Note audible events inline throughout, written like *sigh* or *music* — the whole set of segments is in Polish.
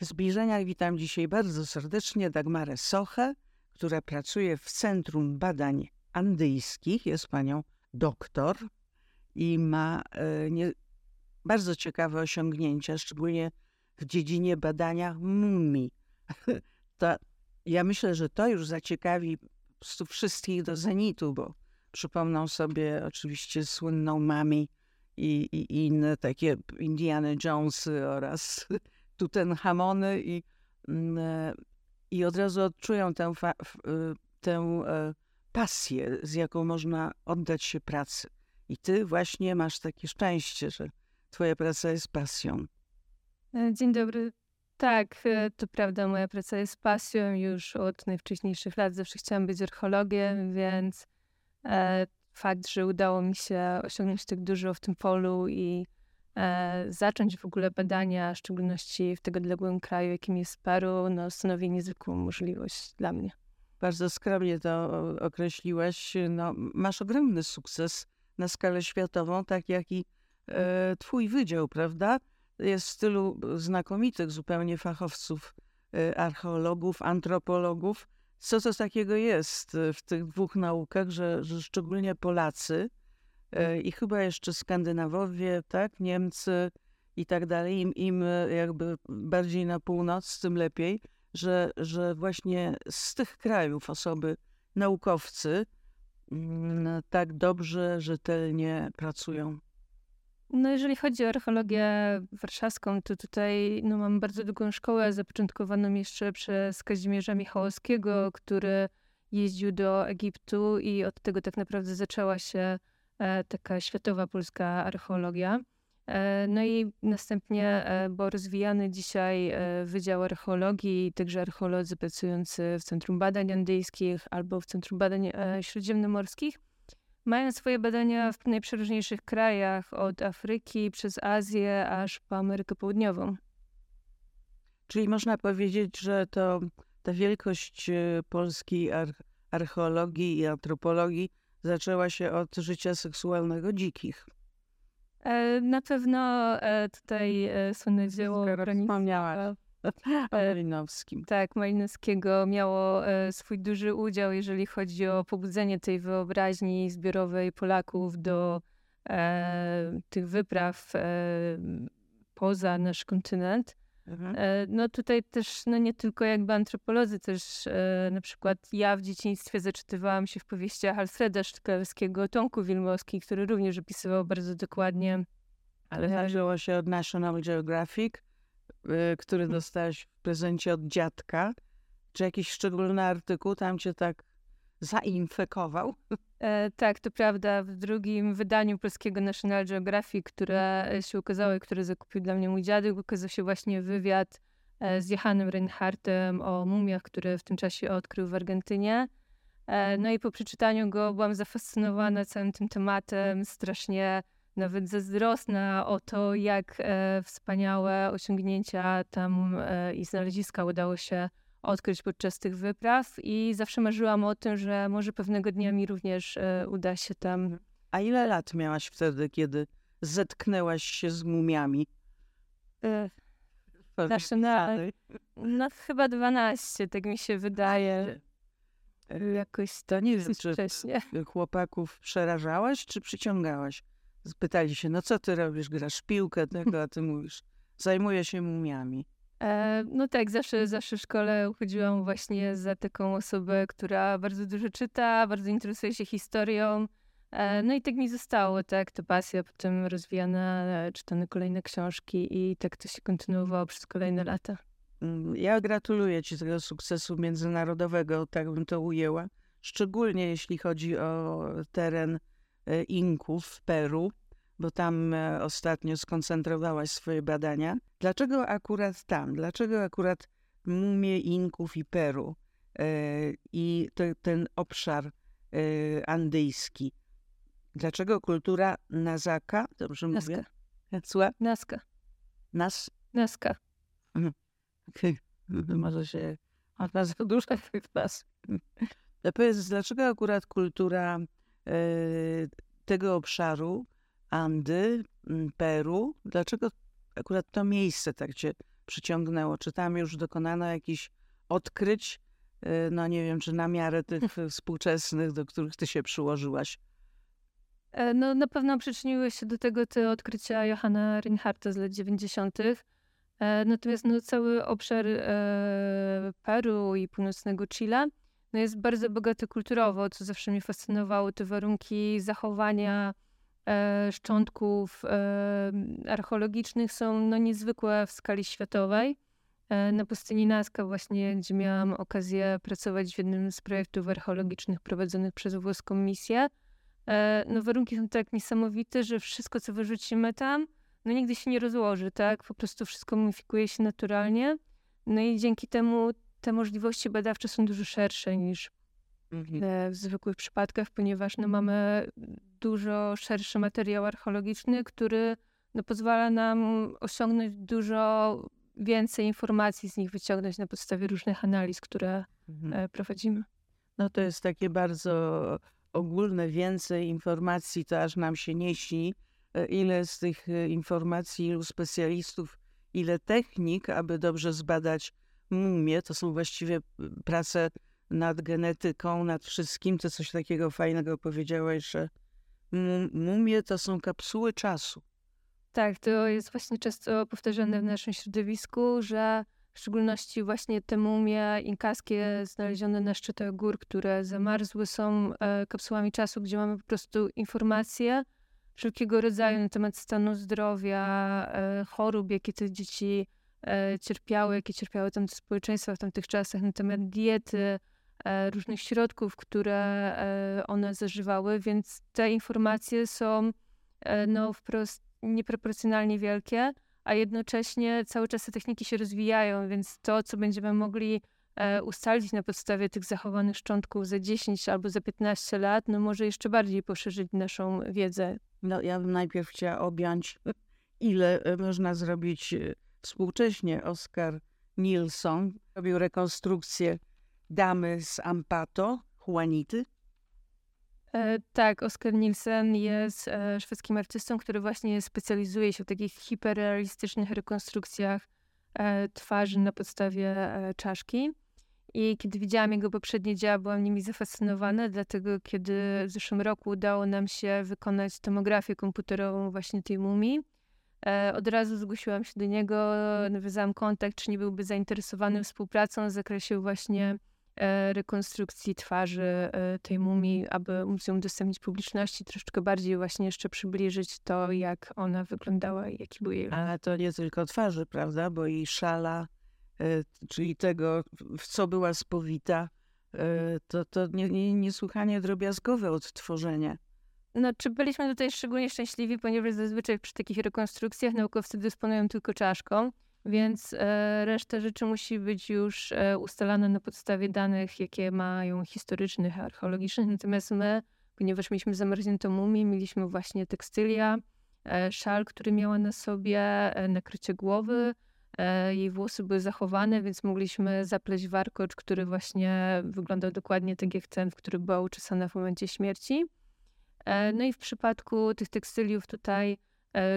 W zbliżeniach witam dzisiaj bardzo serdecznie Dagmarę Sochę, która pracuje w Centrum Badań Andyjskich, jest panią doktor i ma e, nie, bardzo ciekawe osiągnięcia, szczególnie w dziedzinie badania mumii. *laughs* To, ja myślę, że to już zaciekawi wszystkich do zenitu, bo przypomną sobie oczywiście słynną Mami i, i, i inne takie Indiana Jonesy oraz Tutenhamony i, mm, e, i od razu odczują tę, y, tę e, pasję, z jaką można oddać się pracy. I ty właśnie masz takie szczęście, że twoja praca jest pasją. E, dzień dobry. Tak, to prawda, moja praca jest pasją już od najwcześniejszych lat. Zawsze chciałam być archeologiem, więc fakt, że udało mi się osiągnąć tak dużo w tym polu i zacząć w ogóle badania, w szczególności w tego odległym kraju, jakim jest Peru, no, stanowi niezwykłą możliwość dla mnie. Bardzo skromnie to określiłeś. No, masz ogromny sukces na skalę światową, tak jak i e, twój wydział, prawda? Jest w stylu znakomitych zupełnie fachowców, e, archeologów, antropologów. Co to takiego jest e, w tych dwóch naukach, że, że szczególnie Polacy E, i chyba jeszcze Skandynawowie, tak, Niemcy i tak dalej, im, im e, jakby bardziej na północ, tym lepiej, że, że właśnie z tych krajów osoby, naukowcy, mm, tak dobrze, rzetelnie pracują. No jeżeli chodzi o archeologię warszawską, to tutaj no, mam bardzo długą szkołę zapoczątkowaną jeszcze przez Kazimierza Michałowskiego, który jeździł do Egiptu i od tego tak naprawdę zaczęła się E, taka światowa polska archeologia. E, no i następnie e, był rozwijany dzisiaj Wydział Archeologii, także archeolodzy pracujący w Centrum Badań Andyjskich albo w Centrum Badań Śródziemnomorskich mają swoje badania w najprzeróżniejszych krajach, od Afryki przez Azję aż po Amerykę Południową. Czyli można powiedzieć, że to ta wielkość polskiej archeologii i antropologii zaczęła się od życia seksualnego dzikich. E, na pewno e, tutaj e, słynne dzieło wspomniała *laughs* Malinowskim. Tak, Malinowskiego miało swój duży udział, jeżeli chodzi o pobudzenie tej wyobraźni zbiorowej Polaków do tych wypraw poza nasz kontynent. Mhm. E, no tutaj też, no nie tylko jakby antropolodzy, też e, na przykład ja w dzieciństwie zaczytywałam się w powieściach Alfreda Sztkalskiego, Tomku Wilmowski, który również opisywał bardzo dokładnie. Ale zaczęło się od National Geographic, y, który mhm. dostałeś w prezencie od dziadka. Czy jakiś szczególny artykuł tam cię tak zainfekował? E, tak, to prawda. W drugim wydaniu polskiego National Geographic, które e, się ukazało i które zakupił dla mnie mój dziadek, ukazał się właśnie wywiad e, z Johannem Reinhardtem o mumiach, które w tym czasie odkrył w Argentynie. E, no i po przeczytaniu go byłam zafascynowana całym tym tematem, strasznie nawet zazdrosna o to, jak e, wspaniałe osiągnięcia tam i znaleziska udało się odkryć podczas tych wypraw i zawsze marzyłam o tym, że może pewnego dnia mi również e, uda się tam. A ile lat miałaś wtedy, kiedy zetknęłaś się z mumiami? E, znaczy na, no chyba 12, tak mi się wydaje. Jakoś to nie wiem, czy wcześnie. chłopaków przerażałaś, czy przyciągałaś? Spytali się, no co ty robisz, grasz piłkę tego, a ty mówisz, zajmuję się mumiami. E, no tak, zawsze, zawsze w szkole uchodziłam właśnie za taką osobę, która bardzo dużo czyta, bardzo interesuje się historią. E, no i tak mi zostało, tak, ta pasja potem rozwijana, e, czytane kolejne książki i tak to się kontynuowało przez kolejne lata. Mm, ja gratuluję Ci tego sukcesu międzynarodowego, tak bym to ujęła. Szczególnie jeśli chodzi o teren Inków w Peru bo tam e, ostatnio skoncentrowałaś swoje badania. Dlaczego akurat tam? Dlaczego akurat mumie Inków i Peru e, i ten obszar e, andyjski? Dlaczego kultura Nazaka? Dobrze Nazca. mówię? Nazca. Nazca. Nas? Nazca. Mhm. Może się... Ona za dużo tych nas. Powiedz, dlaczego akurat kultura tego obszaru Andy, mm, Peru. Dlaczego akurat to miejsce tak cię przyciągnęło? Czy tam już dokonano jakichś odkryć, y, no nie wiem, czy na miarę tych *laughs* współczesnych, do których ty się przyłożyłaś? E, no na pewno przyczyniły się do tego te odkrycia Johanna Reinhardta z lat 90. E, natomiast no, cały obszar e, Peru i północnego Chile no, jest bardzo bogaty kulturowo, co zawsze mnie fascynowało. Te warunki zachowania szczątków e, archeologicznych są no, niezwykłe w skali światowej. E, na pustyni Nazca właśnie, gdzie miałam okazję pracować w jednym z projektów archeologicznych prowadzonych przez włoską misję. E, no warunki są tak niesamowite, że wszystko, co wyrzucimy tam, no nigdy się nie rozłoży, tak? Po prostu wszystko mumifikuje się naturalnie. No i dzięki temu te możliwości badawcze są dużo szersze niż. E, w zwykłych przypadkach, ponieważ no, mamy dużo szerszy materiał archeologiczny, który no, pozwala nam osiągnąć dużo więcej informacji z nich wyciągnąć na podstawie różnych analiz, które mhm. E, prowadzimy. No to jest takie bardzo ogólne, więcej informacji, to aż nam się nie śni, e, ile z tych informacji, ilu specjalistów, ile technik, aby dobrze zbadać mumie, to są właściwie prace nad genetyką, nad wszystkim. To coś takiego fajnego powiedziałeś, że mumie to są kapsuły czasu. Tak, to jest właśnie często powtarzane w naszym środowisku, że w szczególności właśnie te mumie inkaskie znalezione na szczytach gór, które zamarzły, są e, kapsułami czasu, gdzie mamy po prostu informacje wszelkiego rodzaju na temat stanu zdrowia, e, chorób, jakie te dzieci e, cierpiały, jakie cierpiały tamte społeczeństwa w tamtych czasach, na temat diety, różnych środków, które e, one zażywały, więc te informacje są e, no, wprost nieproporcjonalnie wielkie, a jednocześnie cały czas te techniki się rozwijają, więc to, co będziemy mogli e, ustalić na podstawie tych zachowanych szczątków za 10 albo za 15 lat, no może jeszcze bardziej poszerzyć naszą wiedzę. No ja bym najpierw chciała objąć, *laughs* ile e, można zrobić Współcześnie Oskar Nilsson robił rekonstrukcję damy z Ampato, Juanity. E, tak, Oskar Nielsen jest e, szwedzkim artystą, który właśnie specjalizuje się w takich hiperrealistycznych rekonstrukcjach e, twarzy na podstawie e, czaszki. I kiedy widziałam jego poprzednie dzieła, byłam nimi zafascynowana, dlatego kiedy w zeszłym roku udało nam się wykonać tomografię komputerową właśnie tej mumii, E, od razu zgłosiłam się do niego, nawiązałam kontakt, czy nie byłby zainteresowany współpracą w zakresie właśnie rekonstrukcji twarzy e, tej mumii, aby móc ją udostępnić publiczności, troszeczkę bardziej właśnie jeszcze przybliżyć to, jak ona wyglądała i jaki był jej... Ale to nie tylko twarzy, prawda, bo i szala, czyli tego, w co była spowita, to, to niesłychanie drobiazgowe odtworzenie. No, czy byliśmy tutaj szczególnie szczęśliwi, ponieważ zazwyczaj przy takich rekonstrukcjach naukowcy dysponują tylko czaszką, więc e, reszta rzeczy musi być już e, ustalana na podstawie danych, jakie mają historycznych, archeologicznych. Natomiast my, ponieważ mieliśmy zamarzniętą mumię, mieliśmy właśnie tekstylia, e, szal, który miała na sobie, nakrycie głowy, jej włosy były zachowane, więc mogliśmy zapleść warkocz, który właśnie wyglądał dokładnie tak jak ten, w który była uczesana w momencie śmierci. No i w przypadku tych tekstyliów tutaj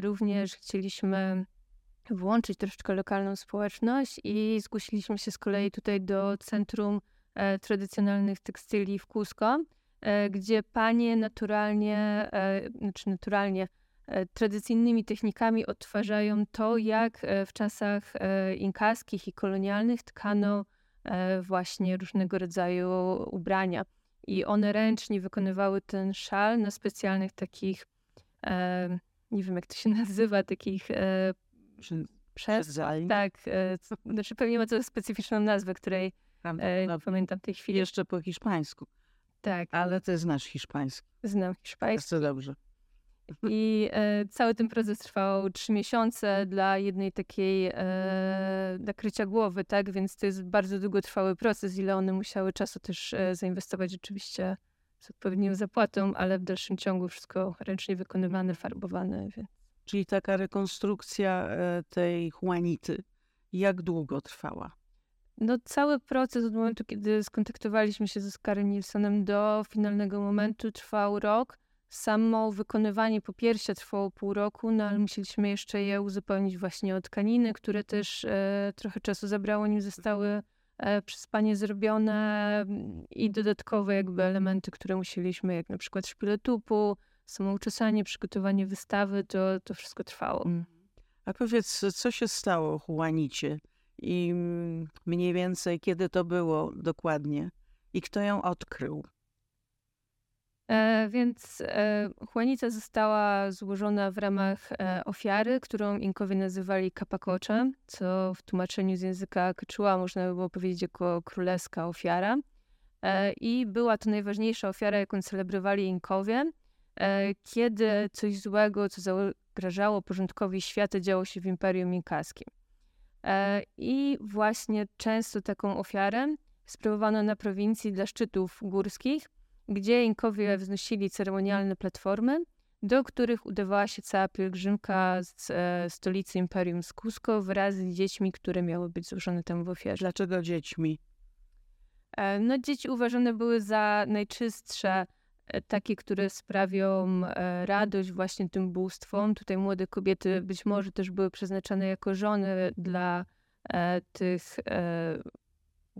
również chcieliśmy włączyć troszeczkę lokalną społeczność i zgłosiliśmy się z kolei tutaj do Centrum e, Tradycjonalnych Tekstyli w Cusco, gdzie panie naturalnie, znaczy naturalnie, tradycyjnymi technikami odtwarzają to, jak w czasach inkaskich i kolonialnych tkano właśnie różnego rodzaju ubrania. I one ręcznie wykonywały ten szal na specjalnych takich, e, nie wiem jak to się *laughs* nazywa, takich przez, tak, e, znaczy pewnie ma to specyficzną nazwę, której e, no, pamiętam w tej chwili. Jeszcze po hiszpańsku. Tak. Ale ty znasz hiszpański. Znam hiszpański. Bardzo dobrze. I e, cały ten proces trwał trzy miesiące dla jednej takiej e, nakrycia głowy, tak? Więc to jest bardzo długotrwały proces, ile one musiały czasu też e, zainwestować oczywiście z odpowiednią zapłatą, ale w dalszym ciągu wszystko ręcznie wykonywane, farbowane. Więc. Czyli taka rekonstrukcja e, tej Juanity, jak długo trwała? No cały proces od momentu, kiedy skontaktowaliśmy się z Oskarem Nilsonem do finalnego momentu trwał rok Samo wykonywanie popiersia trwało pół roku, no ale musieliśmy jeszcze je uzupełnić właśnie o tkaniny, które też e, trochę czasu zabrało, nim zostały e, przez panie zrobione mm, i dodatkowe jakby elementy, które musieliśmy, jak na przykład szpiletupu, samo uczesanie, przygotowanie wystawy, to, to wszystko trwało. Mm. A powiedz, co się stało Juanicie i mm, mniej więcej kiedy to było dokładnie i kto ją odkrył? E, więc e, Juanita została złożona w ramach e, ofiary, którą Inkowie nazywali kapakocze, co w tłumaczeniu z języka Quechua można by było powiedzieć jako królewska ofiara. E, I była to najważniejsza ofiara, jaką celebrowali Inkowie, kiedy coś złego, co zagrażało porządkowi świata, działo się w Imperium Inkaskim. E, I właśnie często taką ofiarę sprawowano na prowincji dla szczytów górskich, gdzie Inkowie wznosili ceremonialne platformy, do których udawała się cała pielgrzymka z e, stolicy Imperium z Cusco wraz z dziećmi, które miały być złożone tam w ofierze. Dlaczego dziećmi? E, no, dzieci uważane były za najczystsze, e, takie, które sprawią e, radość właśnie tym bóstwom. Tutaj młode kobiety być może też były przeznaczone jako żony dla e, tych e,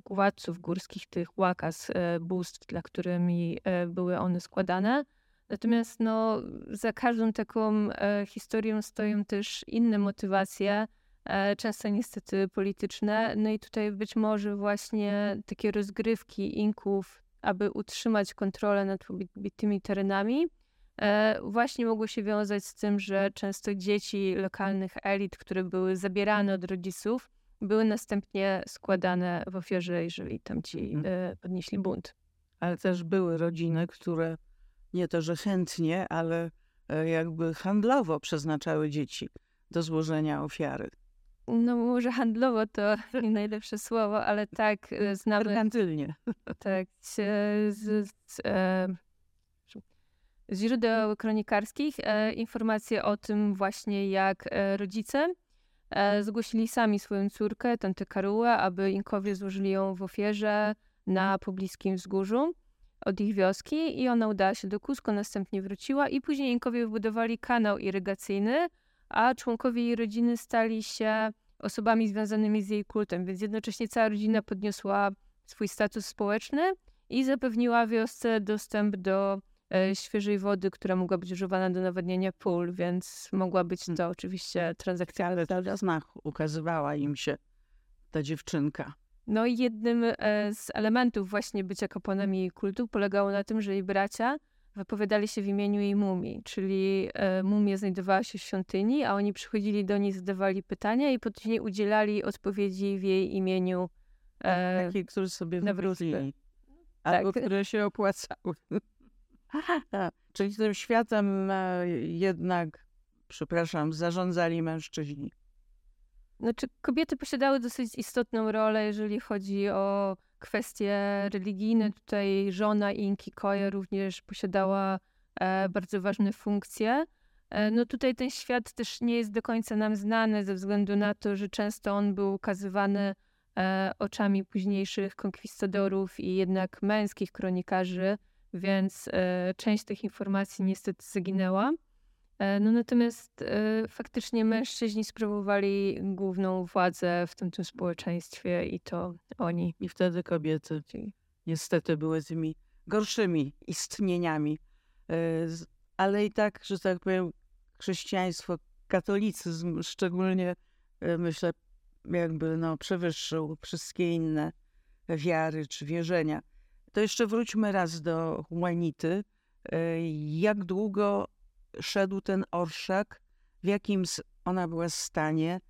władców górskich, tych łakas, e, bóstw, dla którymi e, były one składane. Natomiast no, za każdą taką e, historią stoją też inne motywacje, e, często niestety polityczne. No i tutaj być może właśnie takie rozgrywki Inków, aby utrzymać kontrolę nad tymi terenami, e, właśnie mogły się wiązać z tym, że często dzieci lokalnych elit, które były zabierane od rodziców, były następnie składane w ofierze, jeżeli tamci Mhm. e, podnieśli bunt. Ale też były rodziny, które nie to, że chętnie, ale e, jakby handlowo przeznaczały dzieci do złożenia ofiary. No może handlowo to *laughs* nie najlepsze słowo, ale tak e, znamy Merkantylnie. tak, z, z, z, e, z źródeł kronikarskich e, informacje o tym właśnie, jak rodzice zgłosili sami swoją córkę, tantę Karułę, aby Inkowie złożyli ją w ofierze na pobliskim wzgórzu od ich wioski i ona udała się do Cusco, następnie wróciła i później Inkowie wybudowali kanał irygacyjny, a członkowie jej rodziny stali się osobami związanymi z jej kultem, więc jednocześnie cała rodzina podniosła swój status społeczny i zapewniła wiosce dostęp do e, świeżej wody, która mogła być używana do nawadniania pól, więc mogła być to oczywiście transakcja. Ale ta znach ukazywała im się ta dziewczynka. No i jednym e, z elementów właśnie bycia kapłanem jej kultu polegało na tym, że jej bracia wypowiadali się w imieniu jej mumii, czyli e, mumia znajdowała się w świątyni, a oni przychodzili do niej, zadawali pytania i później udzielali odpowiedzi w jej imieniu. E, Takie, które sobie na wróżbę. wymyślili. Albo Tak. które się opłacały. Czyli tym światem e, jednak, przepraszam, zarządzali mężczyźni. Znaczy, kobiety posiadały dosyć istotną rolę, jeżeli chodzi o kwestie religijne. Tutaj żona Inki Koja również posiadała e, bardzo ważne funkcje. E, no tutaj ten świat też nie jest do końca nam znany ze względu na to, że często on był ukazywany e, oczami późniejszych konkwistadorów i jednak męskich kronikarzy, więc część tych informacji niestety zaginęła. E, No natomiast e, faktycznie mężczyźni sprawowali główną władzę w tym, tym społeczeństwie i to oni. I wtedy kobiety niestety były tymi gorszymi istnieniami. E, Ale i tak, że tak powiem, chrześcijaństwo, katolicyzm szczególnie, myślę, jakby no, przewyższył wszystkie inne wiary czy wierzenia. To jeszcze wróćmy raz do Juanity. E, Jak długo szedł ten orszak? W jakim ona była stanie?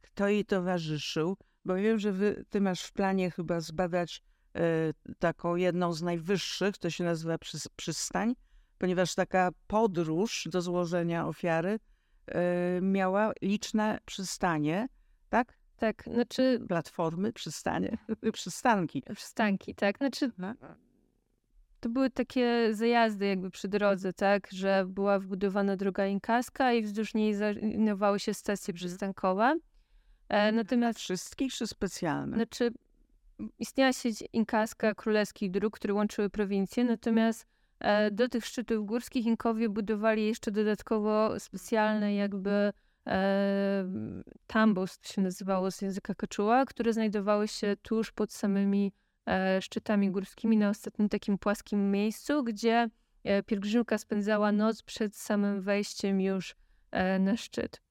Kto jej towarzyszył? Bo wiem, że wy, ty masz w planie chyba zbadać e, taką jedną z najwyższych, to się nazywa przys, przystań, ponieważ taka podróż do złożenia ofiary e, miała liczne przystanie, tak? Tak, znaczy Platformy, przystanie, *laughs* przystanki. przystanki, tak? Znaczy No. To były takie zajazdy jakby przy drodze, tak? Że była wbudowana droga inkaska i wzdłuż niej znajdowały się stacje przystankowe. E, natomiast Wszystkich czy specjalne? Znaczy, istniała sieć inkaska królewskich dróg, które łączyły prowincje, natomiast E, do tych szczytów górskich Inkowie budowali jeszcze dodatkowo specjalne jakby e, tambos, to się nazywało z języka kaczuła, które znajdowały się tuż pod samymi szczytami górskimi na ostatnim takim płaskim miejscu, gdzie e, pielgrzymka spędzała noc przed samym wejściem już e, na szczyt.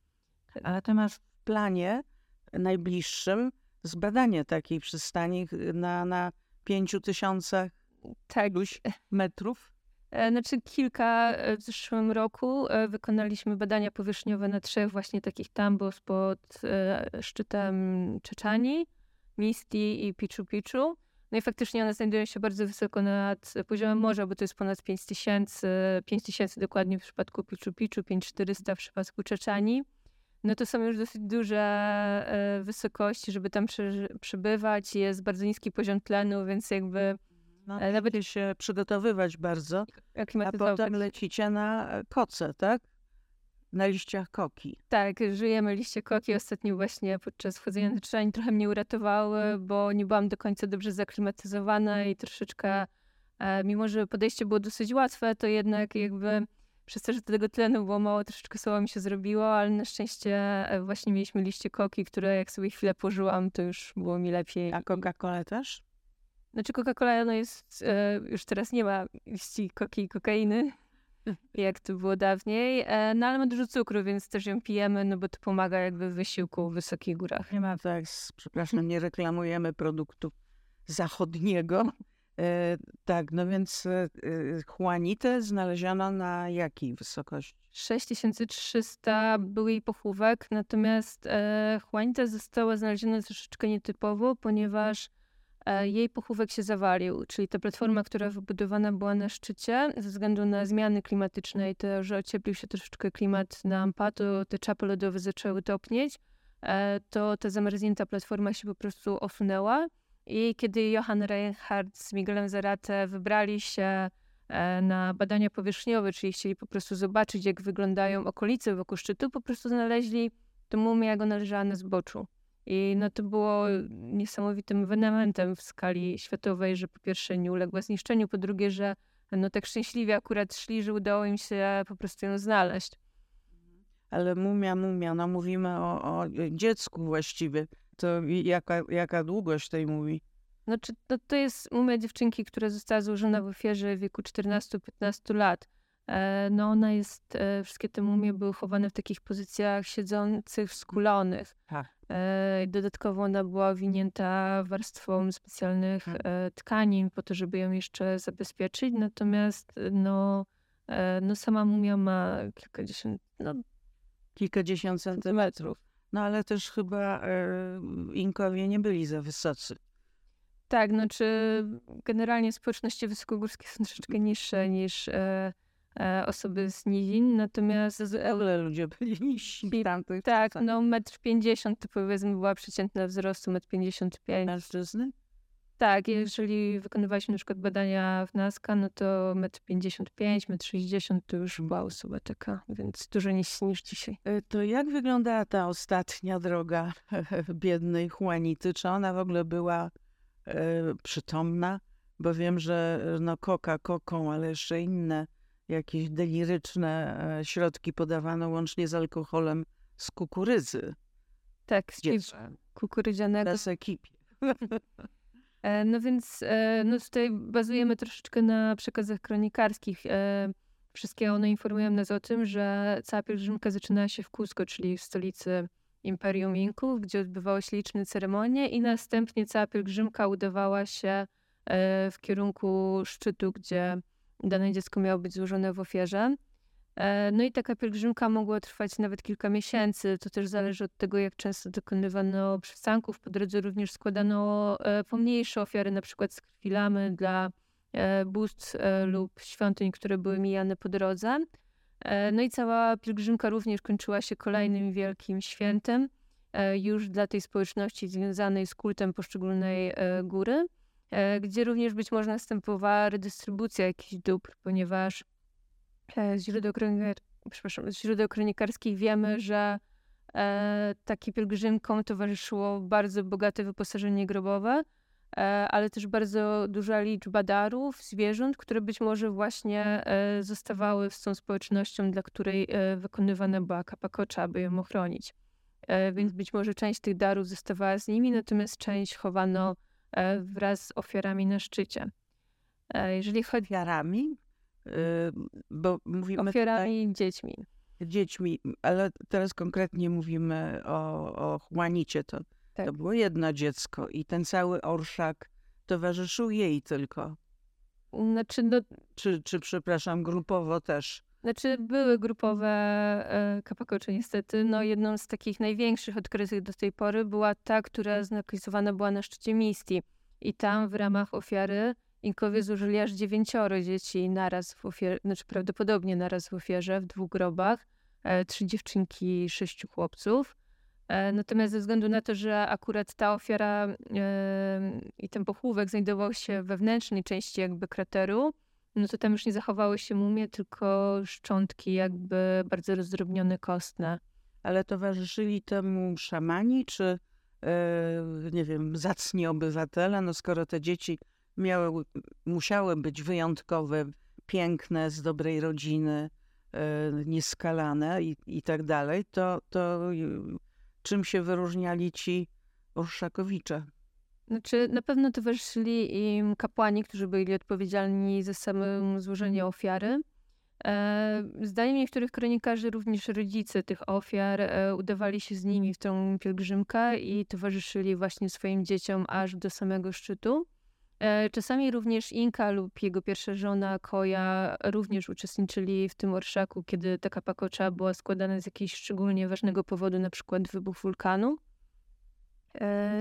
Ale ty masz w planie najbliższym zbadanie takiej przystani na, na pięciu tysiącach Tak, metrów? E, Znaczy kilka e, w zeszłym roku e, wykonaliśmy badania powierzchniowe na trzech właśnie takich tambos pod e, szczytem Czeczani, Misti i Picchu Picchu. No i faktycznie one znajdują się bardzo wysoko nad poziomem morza, bo to jest ponad 5000, 5000 dokładnie w przypadku Picchu Picchu, 5400 w przypadku Czeczani. No to są już dosyć duże e, wysokości, żeby tam przy, przybywać. Jest bardzo niski poziom tlenu, więc jakby No, nawet- się przygotowywać bardzo, a potem lecicie na koce, tak? Na liściach koki. Tak, żyjemy liście koki. Ostatnio właśnie podczas wchodzenia na Czeczani trochę mnie uratowały, bo nie byłam do końca dobrze zaklimatyzowana i troszeczkę, e, mimo że podejście było dosyć łatwe, to jednak jakby przez to, że tego tlenu było mało, troszeczkę słabo mi się zrobiło, ale na szczęście e, właśnie mieliśmy liście koki, które jak sobie chwilę pożyłam, to już było mi lepiej. A Coca-Cola też? Znaczy Coca-Cola no jest, e, już teraz nie ma liści koki i kokainy, jak to było dawniej, e, no ale ma dużo cukru, więc też ją pijemy, no bo to pomaga jakby w wysiłku w wysokich górach. Nie ma tak, przepraszam, nie reklamujemy produktu zachodniego. E, tak, no więc e, e, Juanitę znaleziono na jakiej wysokości? 6300 był jej pochówek, natomiast e, Juanita została znaleziona troszeczkę nietypowo, ponieważ jej pochówek się zawalił, czyli ta platforma, która wybudowana była na szczycie, ze względu na zmiany klimatyczne i to, że ocieplił się troszeczkę klimat na Ampa, to te czapy lodowe zaczęły topnieć, e, to ta zamarznięta platforma się po prostu osunęła i kiedy Johann Reinhardt z Miguelem Zarate wybrali się e, na badania powierzchniowe, czyli chcieli po prostu zobaczyć, jak wyglądają okolice wokół szczytu, po prostu znaleźli tę mumię, jak ona leżała na zboczu. I no to było niesamowitym ewenementem w skali światowej, że po pierwsze nie uległa zniszczeniu, po drugie, że no tak szczęśliwie akurat szli, że udało im się po prostu ją znaleźć. Ale mumia, mumia, no mówimy o, o dziecku właściwie. To jaka, jaka długość tej mumii? Znaczy, no to jest mumia dziewczynki, która została złożona w ofierze w wieku 14-15 lat. E, no ona jest, e, wszystkie te mumie były chowane w takich pozycjach siedzących, skulonych. Tak. E, dodatkowo ona była owinięta warstwą specjalnych Mhm. tkanin po to, żeby ją jeszcze zabezpieczyć. Natomiast no, no sama mumia ma kilkadziesiąt, no Kilkadziesiąt centymetrów. No ale też chyba Inkowie nie byli za wysocy. Tak, znaczy generalnie społeczności wysokogórskie są troszeczkę niższe niż osoby z nizin, natomiast e, Ale ludzie byli *laughs* niżsi tamtych tak, no metr pięćdziesiąt to powiedzmy była przeciętna wzrostu, metr pięćdziesiąt pięć. Mężczyzny? Tak, jeżeli wykonywaliśmy na przykład badania w NASCA, no to metr pięćdziesiąt pięć, metr sześćdziesiąt to już była osoba taka, więc dużo niżsi niż dzisiaj. E, To jak wyglądała ta ostatnia droga *laughs* biednej Juanity? Czy ona w ogóle była e, przytomna? Bo wiem, że e, no koka koką, ale jeszcze inne jakieś deliryczne e, środki podawano łącznie z alkoholem z kukurydzy Tak, z kukurydzianego. Bez ekipie. *laughs* E, No więc e, no tutaj bazujemy troszeczkę na przekazach kronikarskich. Wszystkie one informują nas o tym, że cała pielgrzymka zaczynała się w Cusco, czyli w stolicy Imperium Inków, gdzie odbywały się liczne ceremonie i następnie cała pielgrzymka udawała się w kierunku szczytu, gdzie dane dziecko miało być złożone w ofierze. E, No i taka pielgrzymka mogła trwać nawet kilka miesięcy. To też zależy od tego, jak często dokonywano przystanków. Po drodze również składano e, pomniejsze ofiary, na przykład z krwi lamy dla e, bóstw lub świątyń, które były mijane po drodze. No i cała pielgrzymka również kończyła się kolejnym wielkim świętem już dla tej społeczności związanej z kultem poszczególnej góry, gdzie również być może następowała redystrybucja jakichś dóbr, ponieważ e, z źródeł, kronikar, przepraszam, z źródeł kronikarskich wiemy, że e, takim pielgrzymkom towarzyszyło bardzo bogate wyposażenie grobowe, ale też bardzo duża liczba darów, zwierząt, które być może właśnie zostawały z tą społecznością, dla której wykonywana była kapakocza, aby ją ochronić. Więc być może część tych darów zostawała z nimi, natomiast część chowano wraz z ofiarami na szczycie. Jeżeli chodzi... Ofiarami? Bo mówimy Ofiarami tutaj... dziećmi dziećmi, ale teraz konkretnie mówimy o, o Juanicie, to, tak. to było jedno dziecko i ten cały orszak towarzyszył jej tylko. Znaczy, no, czy, czy, przepraszam, grupowo też? Znaczy, były grupowe e, kapakocze niestety. No, jedną z takich największych odkrytych do tej pory była ta, która zlokalizowana była na szczycie Misti. I tam w ramach ofiary Inkowie zużyli aż dziewięcioro dzieci naraz w ofierze, znaczy prawdopodobnie naraz w ofierze, w dwóch grobach, e, trzy dziewczynki, sześciu chłopców. E, natomiast ze względu na to, że akurat ta ofiara i ten pochówek znajdował się w wewnętrznej części jakby krateru, no to tam już nie zachowały się mumie, tylko szczątki jakby bardzo rozdrobnione, kostne. Ale towarzyszyli temu szamani, czy nie wiem, zacni obywatele? No skoro te dzieci miały, musiały być wyjątkowe, piękne, z dobrej rodziny, e, nieskalane i, i tak dalej, to, to czym się wyróżniali ci Orszakowicze? Znaczy, na pewno towarzyszyli im kapłani, którzy byli odpowiedzialni za samym złożenie ofiary. E, zdaniem niektórych kronikarzy również rodzice tych ofiar e, udawali się z nimi w tą pielgrzymkę i towarzyszyli właśnie swoim dzieciom aż do samego szczytu. E, czasami również Inka lub jego pierwsza żona Koja również uczestniczyli w tym orszaku, kiedy taka pakocza była składana z jakiegoś szczególnie ważnego powodu, na przykład wybuch wulkanu.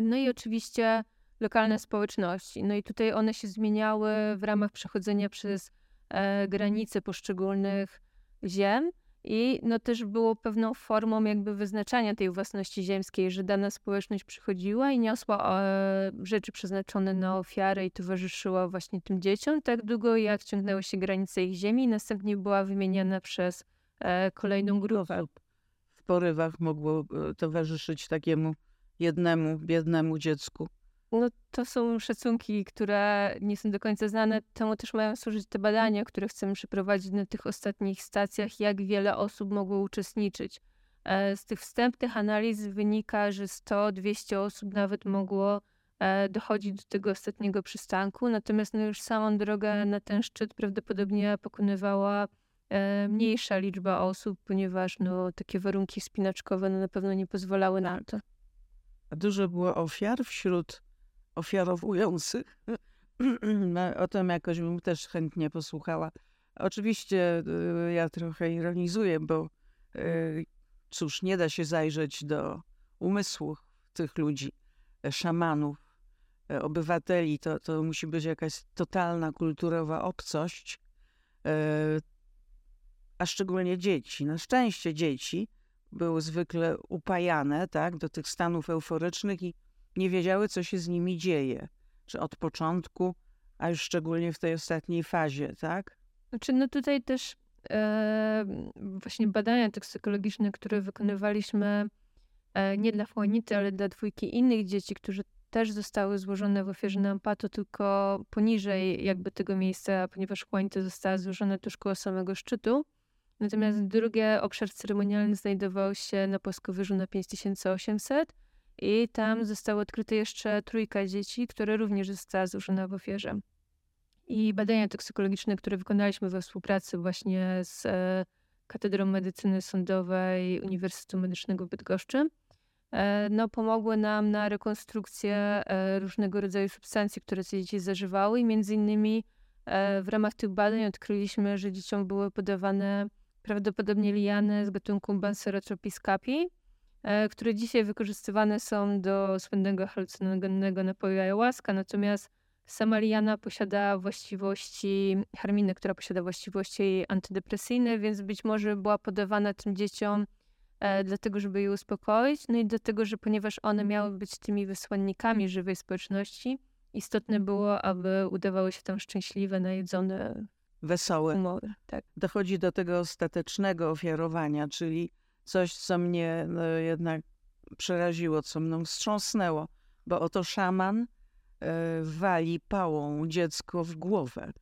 No i oczywiście lokalne społeczności. No i tutaj one się zmieniały w ramach przechodzenia przez e, granice poszczególnych ziem. I no też było pewną formą jakby wyznaczania tej własności ziemskiej, że dana społeczność przychodziła i niosła e, rzeczy przeznaczone na ofiarę i towarzyszyła właśnie tym dzieciom, tak długo jak ciągnęły się granice ich ziemi i następnie była wymieniana przez e, kolejną grupę. W porywach mogło e, towarzyszyć takiemu jednemu, biednemu dziecku. No to są szacunki, które nie są do końca znane. Temu też mają służyć te badania, które chcemy przeprowadzić na tych ostatnich stacjach, jak wiele osób mogło uczestniczyć. E, z tych wstępnych analiz wynika, że 100-200 osób nawet mogło e, dochodzić do tego ostatniego przystanku, natomiast no już samą drogę na ten szczyt prawdopodobnie pokonywała e, mniejsza liczba osób, ponieważ no, takie warunki spinaczkowe no, na pewno nie pozwalały na to. A dużo było ofiar wśród ofiarowujących. *clears throat* o tym jakoś bym też chętnie posłuchała. Oczywiście y, ja trochę ironizuję, bo y, cóż, nie da się zajrzeć do umysłu tych ludzi, e, szamanów, e, obywateli. To, to musi być jakaś totalna kulturowa obcość, e, a szczególnie dzieci. Na szczęście dzieci były zwykle upajane tak, do tych stanów euforycznych i nie wiedziały, co się z nimi dzieje. Czy od początku, a już szczególnie w tej ostatniej fazie, tak? Znaczy, no tutaj też e, właśnie badania toksykologiczne, które wykonywaliśmy e, nie dla Juanity, ale dla dwójki innych dzieci, którzy też zostały złożone w ofierze na Ampato, tylko poniżej jakby tego miejsca, ponieważ Juanita została złożona tuż koło samego szczytu. Natomiast drugi obszar ceremonialny znajdował się na płaskowyżu na 5800, i tam zostało odkryte jeszcze trójka dzieci, które również została złożona w ofierze. I badania toksykologiczne, które wykonaliśmy we współpracy właśnie z e, Katedrą Medycyny Sądowej Uniwersytetu Medycznego w Bydgoszczy, e, no, pomogły nam na rekonstrukcję e, różnego rodzaju substancji, które te dzieci zażywały. I między innymi w ramach tych badań odkryliśmy, że dzieciom były podawane prawdopodobnie liany z gatunku Bansera tropiscapi, które dzisiaj wykorzystywane są do słynnego halucynogennego napoju ayahuasca, natomiast sama liana posiada właściwości, harminy, która posiada właściwości antydepresyjne, więc być może była podawana tym dzieciom e, dlatego, żeby je uspokoić, no i dlatego, że ponieważ one miały być tymi wysłannikami żywej społeczności, istotne było, aby udawały się tam szczęśliwe, najedzone, wesołe. Humory, tak. Dochodzi do tego ostatecznego ofiarowania, czyli coś, co mnie no, jednak przeraziło, co mną wstrząsnęło, bo oto szaman wali pałą dziecko w głowę.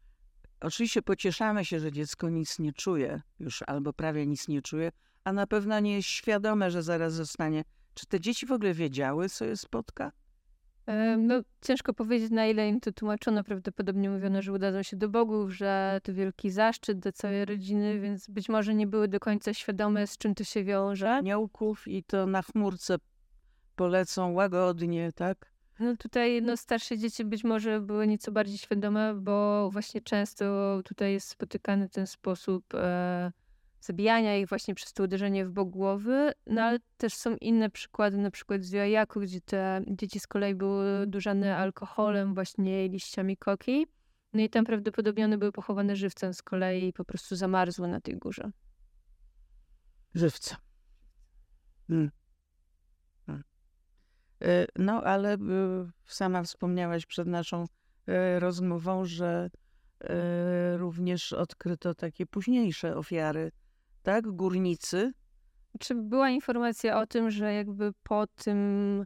Oczywiście pocieszamy się, że dziecko nic nie czuje już albo prawie nic nie czuje, a na pewno nie jest świadome, że zaraz zostanie. Czy te dzieci w ogóle wiedziały, co je spotka? No, ciężko powiedzieć, na ile im to tłumaczono. Prawdopodobnie mówiono, że udadzą się do bogów, że to wielki zaszczyt dla całej rodziny, więc być może nie były do końca świadome, z czym to się wiąże. Aniołków i to na chmurce polecą łagodnie, tak? No tutaj no, starsze dzieci być może były nieco bardziej świadome, bo właśnie często tutaj jest spotykany ten sposób e, zabijania ich właśnie przez to uderzenie w bok głowy, no ale też są inne przykłady, na przykład z Jojaku, gdzie te dzieci z kolei były durzane alkoholem, właśnie liściami koki. No i tam prawdopodobnie one były pochowane żywcem z kolei i po prostu zamarzły na tej górze. Żywcem. Hmm. E, no, ale e, sama wspomniałaś przed naszą e, rozmową, że również odkryto takie późniejsze ofiary, tak? Górnicy. Czy była informacja o tym, że jakby po tym,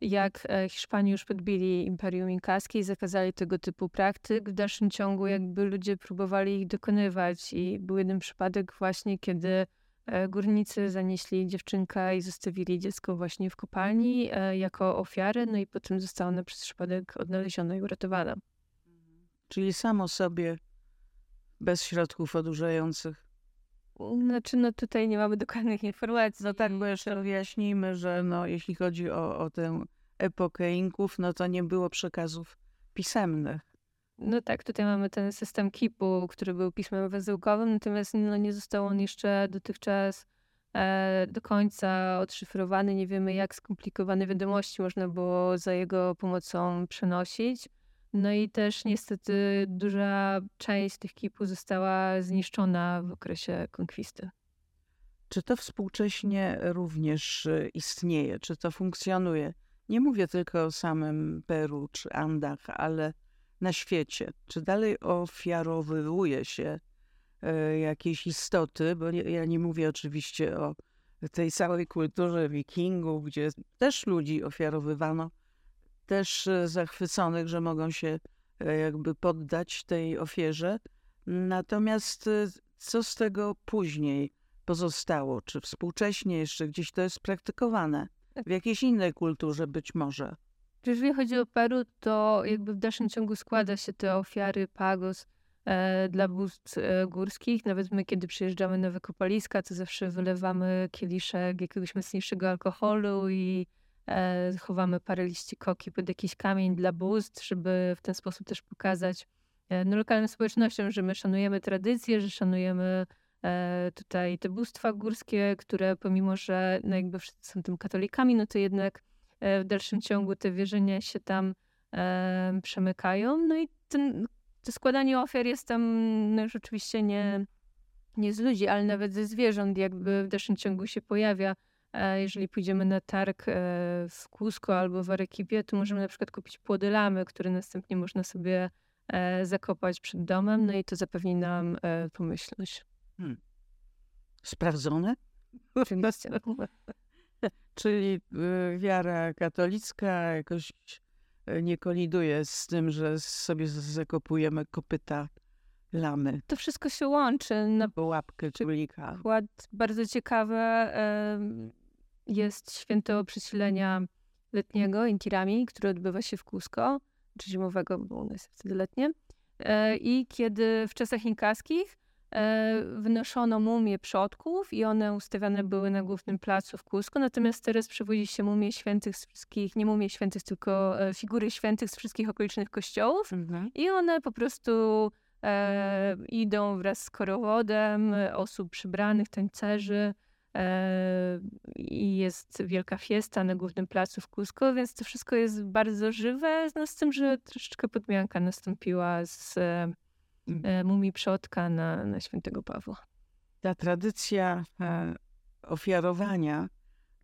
jak Hiszpanii już podbili Imperium Inkaskie i zakazali tego typu praktyk, w dalszym ciągu jakby ludzie próbowali ich dokonywać i był jeden przypadek właśnie, kiedy E, górnicy zanieśli dziewczynkę i zostawili dziecko właśnie w kopalni e, jako ofiarę, no i potem została ona przez przypadek odnaleziona i uratowana. Czyli samo sobie, bez środków odurzających. Znaczy, no tutaj nie mamy dokładnych informacji. No tak, bo jeszcze wyjaśnijmy, że no, jeśli chodzi o, o tę epokę Inków, no to nie było przekazów pisemnych. No tak, tutaj mamy ten system KIP-u, który był pismem węzełkowym, natomiast no, nie został on jeszcze dotychczas e, do końca odszyfrowany. Nie wiemy, jak skomplikowane wiadomości można było za jego pomocą przenosić. No i też niestety duża część tych kipu została zniszczona w okresie konkwisty. Czy to współcześnie również e, istnieje? Czy to funkcjonuje? Nie mówię tylko o samym Peru czy Andach, ale na świecie? Czy dalej ofiarowuje się e, jakieś istoty? Bo ja nie mówię oczywiście o tej całej kulturze wikingów, gdzie też ludzi ofiarowywano, też e, zachwyconych, że mogą się e, jakby poddać tej ofierze. Natomiast co z tego później pozostało? Czy współcześnie jeszcze gdzieś to jest praktykowane? W jakiejś innej kulturze być może? Jeżeli chodzi o Peru, to jakby w dalszym ciągu składa się te ofiary pagos e, dla bóstw e, górskich. Nawet my, kiedy przyjeżdżamy na wykopaliska, to zawsze wylewamy kieliszek jakiegoś mocniejszego alkoholu i e, chowamy parę liści koki pod jakiś kamień dla bóstw, żeby w ten sposób też pokazać e, no, lokalnym społecznościom, że my szanujemy tradycje, że szanujemy e, tutaj te bóstwa górskie, które pomimo, że no, jakby wszyscy są tym katolikami, no to jednak E, w dalszym ciągu te wierzenia się tam e, przemykają. No i ten, to składanie ofiar jest tam no już oczywiście nie, nie z ludzi, ale nawet ze zwierząt jakby w dalszym ciągu się pojawia. E, jeżeli pójdziemy na targ w Cusco albo w Arequipie, to możemy na przykład kupić płody lamy, które następnie można sobie zakopać przed domem, no i to zapewni nam pomyślność. Hmm. Sprawdzone? Oczywiście. *laughs* Czyli wiara katolicka jakoś nie koliduje z tym, że sobie zakopujemy kopyta lamy. To wszystko się łączy. Na łapkę królika. Przykład bardzo ciekawe jest święto przesilenia letniego Intirami, które odbywa się w Cusco, czy zimowego, bo nas jest wtedy letnie. E, I kiedy w czasach inkaskich E, wnoszono mumie przodków i one ustawiane były na głównym placu w Cusco, natomiast teraz przywozi się mumie świętych z wszystkich, nie mumie świętych, tylko e, figury świętych z wszystkich okolicznych kościołów mhm. i one po prostu e, idą wraz z korowodem osób przybranych, tańcerzy i jest wielka fiesta na głównym placu w Cusco, więc to wszystko jest bardzo żywe, no z tym, że troszeczkę podmianka nastąpiła z Mm. E, mumii przodka na, na świętego Pawła. Ta tradycja e, ofiarowania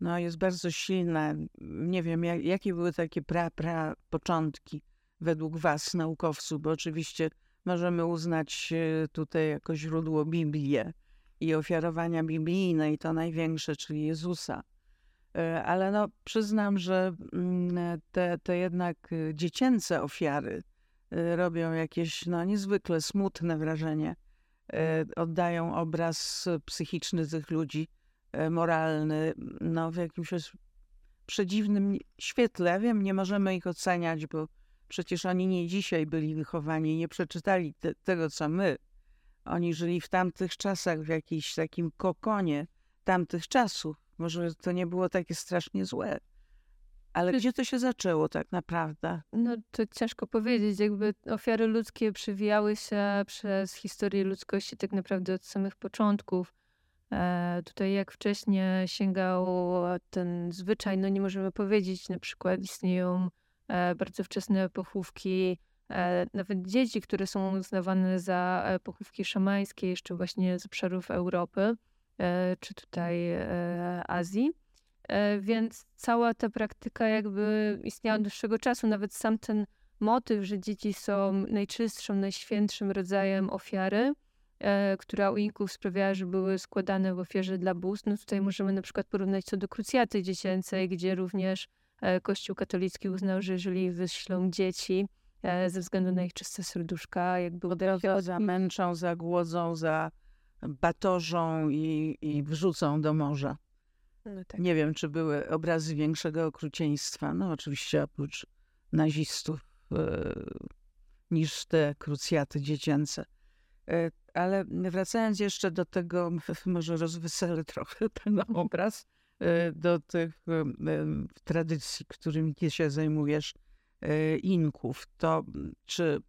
no, jest bardzo silna. Nie wiem, jak, jakie były takie pra, pra początki według was, naukowców, bo oczywiście możemy uznać e, tutaj jako źródło Biblię i ofiarowania biblijne i to największe, czyli Jezusa. E, ale no, przyznam, że mm, te, te jednak y, dziecięce ofiary y, robią jakieś no, niezwykle smutne wrażenie. E, oddają obraz psychiczny tych ludzi, e, moralny, no, w jakimś przedziwnym świetle. Ja wiem, nie możemy ich oceniać, bo przecież oni nie dzisiaj byli wychowani, nie przeczytali te, tego, co my. Oni żyli w tamtych czasach, w jakimś takim kokonie tamtych czasów. Może to nie było takie strasznie złe. Ale gdzie to się zaczęło tak naprawdę? No to ciężko powiedzieć. Jakby ofiary ludzkie przewijały się przez historię ludzkości tak naprawdę od samych początków. E, tutaj jak wcześniej sięgał ten zwyczaj, no nie możemy powiedzieć, na przykład istnieją e, bardzo wczesne pochówki, nawet dzieci, które są uznawane za e, pochówki szamańskie jeszcze właśnie z obszarów Europy. E, czy tutaj e, Azji. E, więc cała ta praktyka jakby istniała od dłuższego czasu. Nawet sam ten motyw, że dzieci są najczystszym, najświętszym rodzajem ofiary, która u Inków sprawiała, że były składane w ofierze dla bóstw. No tutaj możemy na przykład porównać to do krucjaty dziecięcej, gdzie również Kościół katolicki uznał, że jeżeli wyślą dzieci ze względu na ich czyste serduszka, jakby odrobią... Zamęczą, zagłodzą, za batorzą i, i wrzucą do morza. No tak. Nie wiem, czy były obrazy większego okrucieństwa, no oczywiście oprócz nazistów, e, niż te krucjaty dziecięce. E, ale wracając jeszcze do tego, *laughs* może rozweselę trochę *laughs* ten obraz, e, do tych e, tradycji, którymi ty się zajmujesz, e, Inków, to czy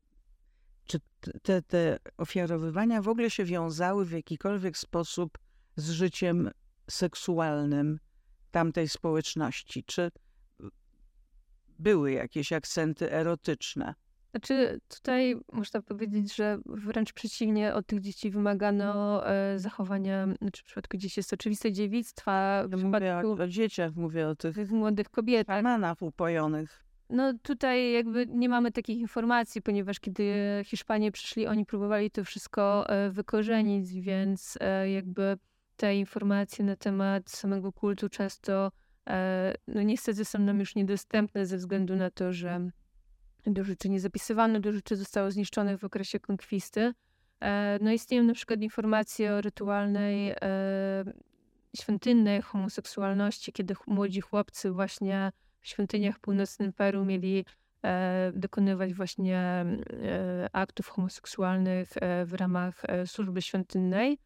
czy te, te ofiarowywania w ogóle się wiązały w jakikolwiek sposób z życiem seksualnym tamtej społeczności? Czy były jakieś akcenty erotyczne? Znaczy, tutaj można powiedzieć, że wręcz przeciwnie, od tych dzieci wymagano e, zachowania, znaczy w przypadku dzieci jest oczywiste dziewictwa. W mówię o, o dzieciach, mówię o tych młodych kobietach. Manach upojonych. No tutaj jakby nie mamy takich informacji, ponieważ kiedy Hiszpanie przyszli, oni próbowali to wszystko e, wykorzenić, więc e, jakby te informacje na temat samego kultu często e, no niestety są nam już niedostępne ze względu na to, że dużo rzeczy nie zapisywano, dużo rzeczy zostało zniszczonych w okresie konkwisty. No istnieją na przykład informacje o rytualnej świątynnej homoseksualności, kiedy młodzi chłopcy właśnie w świątyniach północnym Peru mieli e, dokonywać właśnie e, aktów homoseksualnych e, w ramach służby świątynnej.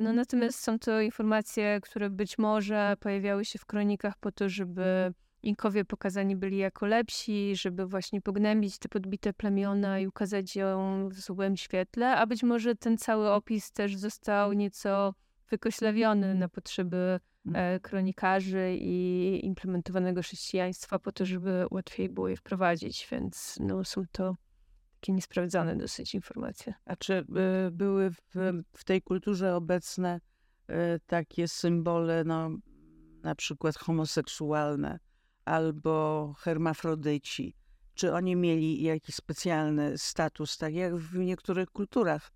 No natomiast są to informacje, które być może pojawiały się w kronikach po to, żeby Inkowie pokazani byli jako lepsi, żeby właśnie pognębić te podbite plemiona i ukazać ją w złym świetle, a być może ten cały opis też został nieco wykoślawiony na potrzeby Mm. E, kronikarzy i implementowanego chrześcijaństwa po to, żeby łatwiej było je wprowadzić, więc no, są to takie niesprawdzone dosyć informacje. A czy y, były w, w, tej kulturze obecne y, takie symbole, no, na przykład homoseksualne albo hermafrodyci? Czy oni mieli jakiś specjalny status, tak jak w niektórych kulturach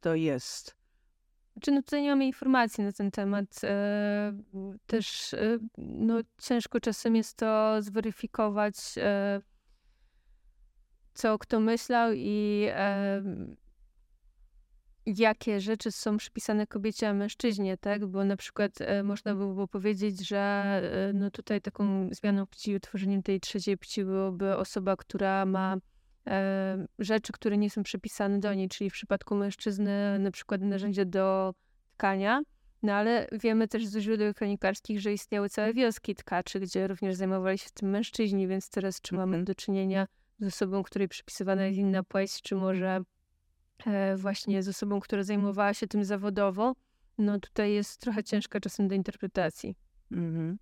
to jest? Znaczy, no tutaj nie mamy informacji na ten temat. E, też e, no, ciężko czasem jest to zweryfikować, e, co kto myślał i jakie rzeczy są przypisane kobiecie, a mężczyźnie, tak? Bo na przykład można by było powiedzieć, że no tutaj taką zmianą płci, utworzeniem tej trzeciej płci byłoby osoba, która ma rzeczy, które nie są przypisane do niej, czyli w przypadku mężczyzny na przykład narzędzia do tkania, no ale wiemy też ze źródeł kronikarskich, że istniały całe wioski tkaczy, gdzie również zajmowali się tym mężczyźni, więc teraz czy mamy mhm. do czynienia z osobą, której przypisywana jest inna płeć, czy może e, właśnie z osobą, która zajmowała się tym zawodowo, no tutaj jest trochę ciężka czasem do interpretacji. Mhm.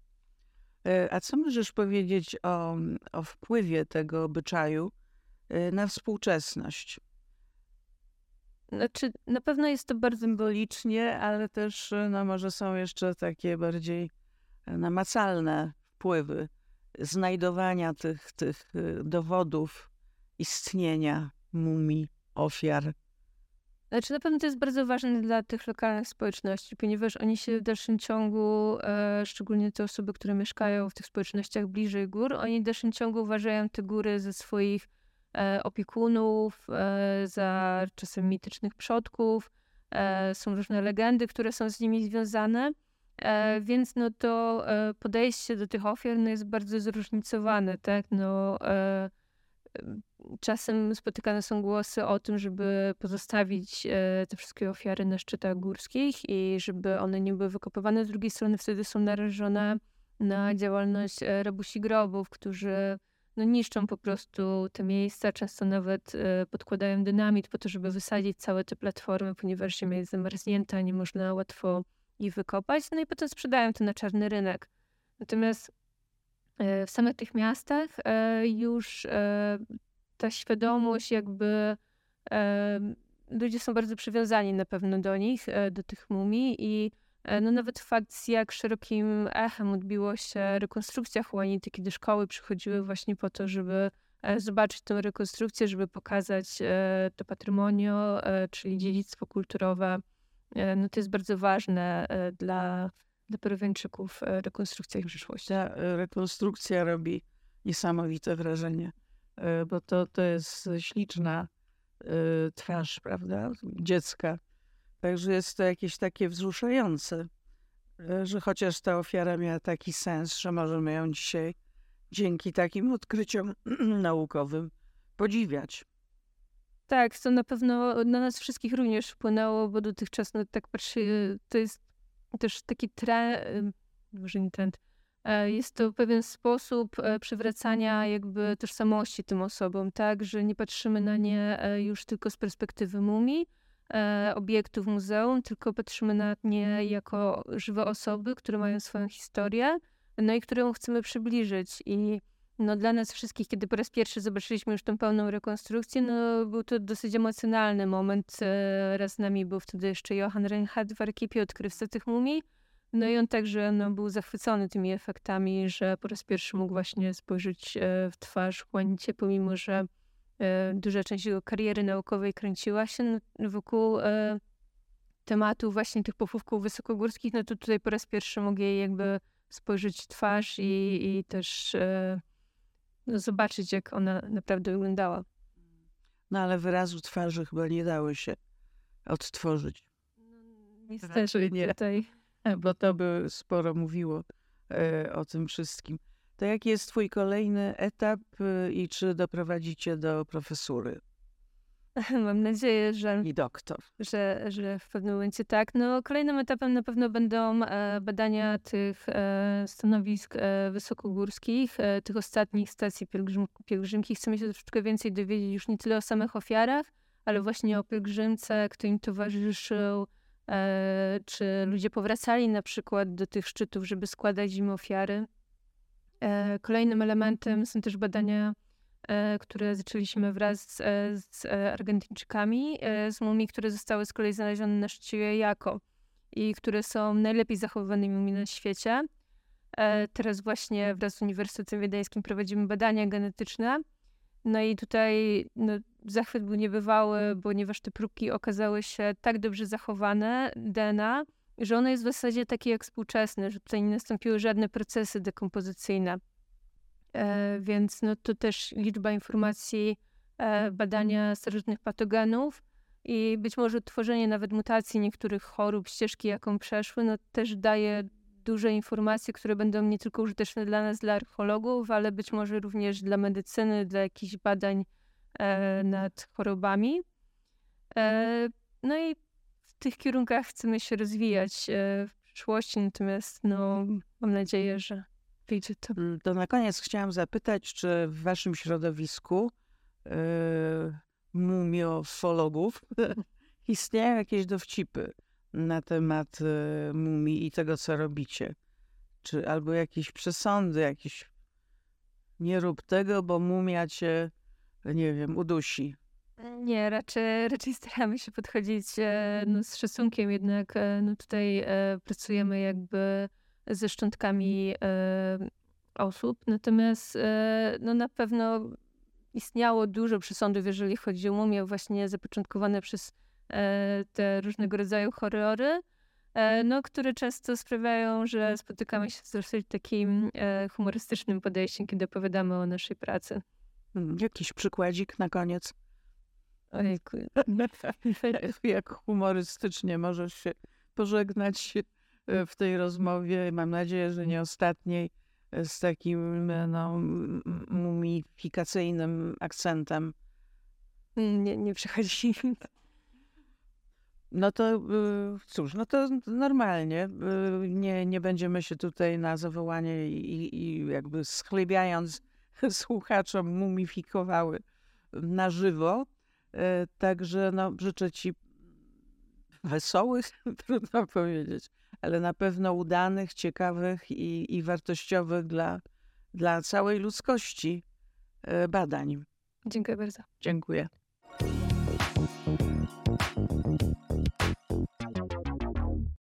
E, a co możesz powiedzieć o, o wpływie tego obyczaju na współczesność. Znaczy, na pewno jest to bardzo symbolicznie, ale też y, no, może są jeszcze takie bardziej y, namacalne wpływy znajdowania tych, tych dowodów istnienia mumii, ofiar. Znaczy na pewno to jest bardzo ważne dla tych lokalnych społeczności, ponieważ oni się w dalszym ciągu, e, szczególnie te osoby, które mieszkają w tych społecznościach bliżej gór, oni w dalszym ciągu uważają te góry ze swoich opiekunów, e, za czasem mitycznych przodków. E, są różne legendy, które są z nimi związane. E, więc no to e, podejście do tych ofiar no jest bardzo zróżnicowane, tak? No, e, czasem spotykane są głosy o tym, żeby pozostawić e, te wszystkie ofiary na szczytach górskich i żeby one nie były wykopywane. Z drugiej strony wtedy są narażone na działalność e, rabusi grobów, którzy no, niszczą po prostu te miejsca, często nawet e, podkładają dynamit po to, żeby wysadzić całe te platformy, ponieważ ziemia jest zamarznięta, nie można łatwo ich wykopać, no i potem sprzedają to na czarny rynek. Natomiast e, w samych tych miastach e, już ta świadomość jakby ludzie są bardzo przywiązani na pewno do nich, do tych mumii i no nawet fakt, jak szerokim echem odbiło się rekonstrukcja Juanity, kiedy szkoły przychodziły właśnie po to, żeby zobaczyć tę rekonstrukcję, żeby pokazać to patrimonio, czyli dziedzictwo kulturowe E, no to jest bardzo ważne e, dla, dla Peruwiańczyków e, rekonstrukcja ich przyszłości. Ta rekonstrukcja robi niesamowite wrażenie, bo to, to jest śliczna twarz, prawda, dziecka. Także jest to jakieś takie wzruszające, że chociaż ta ofiara miała taki sens, że możemy ją dzisiaj dzięki takim odkryciom *clears throat* naukowym podziwiać. Tak, to na pewno na nas wszystkich również wpłynęło, bo dotychczas, no tak patrzy, to jest też taki trend, może nie trend, e, jest to pewien sposób e, przywracania jakby tożsamości tym osobom, tak, że nie patrzymy na nie e, już tylko z perspektywy mumii, obiektów muzeum, tylko patrzymy na nie jako żywe osoby, które mają swoją historię, no i którą chcemy przybliżyć i no dla nas wszystkich, kiedy po raz pierwszy zobaczyliśmy już tę pełną rekonstrukcję, no był to dosyć emocjonalny moment. E, raz z nami był wtedy jeszcze Johann Reinhardt w Arkipie, odkrywca tych mumii. No i on także no, był zachwycony tymi efektami, że po raz pierwszy mógł właśnie spojrzeć e, w twarz Juanicie, pomimo że e, duża część jego kariery naukowej kręciła się wokół tematu właśnie tych pochówków wysokogórskich, no to tutaj po raz pierwszy mógł jej jakby spojrzeć w twarz i, i też no, zobaczyć, jak ona naprawdę wyglądała. No ale wyrazu twarzy chyba nie dało się odtworzyć. No, niestety nie. Tutaj. Bo to by sporo mówiło e, o tym wszystkim. To jaki jest twój kolejny etap e, i czy doprowadzicie do profesury? *laughs* Mam nadzieję, że. I doktor. Że, że w pewnym momencie tak. No, kolejnym etapem na pewno będą e, badania tych e, stanowisk e, wysokogórskich, tych ostatnich stacji pielgrzym, pielgrzymki. Chcemy się troszeczkę więcej dowiedzieć już nie tyle o samych ofiarach, ale właśnie o pielgrzymce, kto im towarzyszył, czy ludzie powracali na przykład do tych szczytów, żeby składać im ofiary. E, kolejnym elementem są też badania E, które zaczęliśmy wraz z, e, z Argentyńczykami, z mumii, które zostały z kolei znalezione na szczycie Jako i które są najlepiej zachowywanymi mumii na świecie. Teraz właśnie wraz z Uniwersytetem Wiedeńskim prowadzimy badania genetyczne. No i tutaj no, zachwyt był niebywały, ponieważ te próbki okazały się tak dobrze zachowane, DNA, że ono jest w zasadzie takie jak współczesne, że tutaj nie nastąpiły żadne procesy dekompozycyjne. E, więc no, to też liczba informacji, e, badania starożytnych patogenów i być może tworzenie nawet mutacji niektórych chorób, ścieżki, jaką przeszły, no, też daje duże informacje, które będą nie tylko użyteczne dla nas, dla archeologów, ale być może również dla medycyny, dla jakichś badań e, nad chorobami. E, no i tych kierunkach chcemy się rozwijać e, w przyszłości, natomiast no, mam nadzieję, że to. Mm, to na koniec chciałam zapytać, czy w waszym środowisku yy, mumiofologów *laughs* istnieją jakieś dowcipy na temat yy, mumii i tego, co robicie? Czy albo jakieś przesądy, jakieś nie rób tego, bo mumia cię, nie wiem, udusi. Nie, raczej, raczej staramy się podchodzić e, no, z szacunkiem, jednak e, no, tutaj e, pracujemy jakby ze szczątkami osób. Natomiast no, na pewno istniało dużo przesądów, jeżeli chodzi o mumię, właśnie zapoczątkowane przez te różnego rodzaju horrory, e, no, które często sprawiają, że spotykamy się z dosyć takim humorystycznym podejściem, kiedy opowiadamy o naszej pracy. Mm, Jakiś przykładzik na koniec. Ojejku. *laughs* Jak humorystycznie możesz się pożegnać e, w tej rozmowie. Mam nadzieję, że nie ostatniej, e, z takim e, no, mumifikacyjnym akcentem. Nie, nie przychodzi. No to cóż, no to normalnie. Nie, nie będziemy się tutaj na zawołanie i- i jakby schlebiając *laughs* słuchaczom mumifikowały na żywo. E, Także no, życzę Ci wesołych, *laughs* trudno powiedzieć, ale na pewno udanych, ciekawych i, i wartościowych dla, dla całej ludzkości e, badań. Dziękuję bardzo. Dziękuję.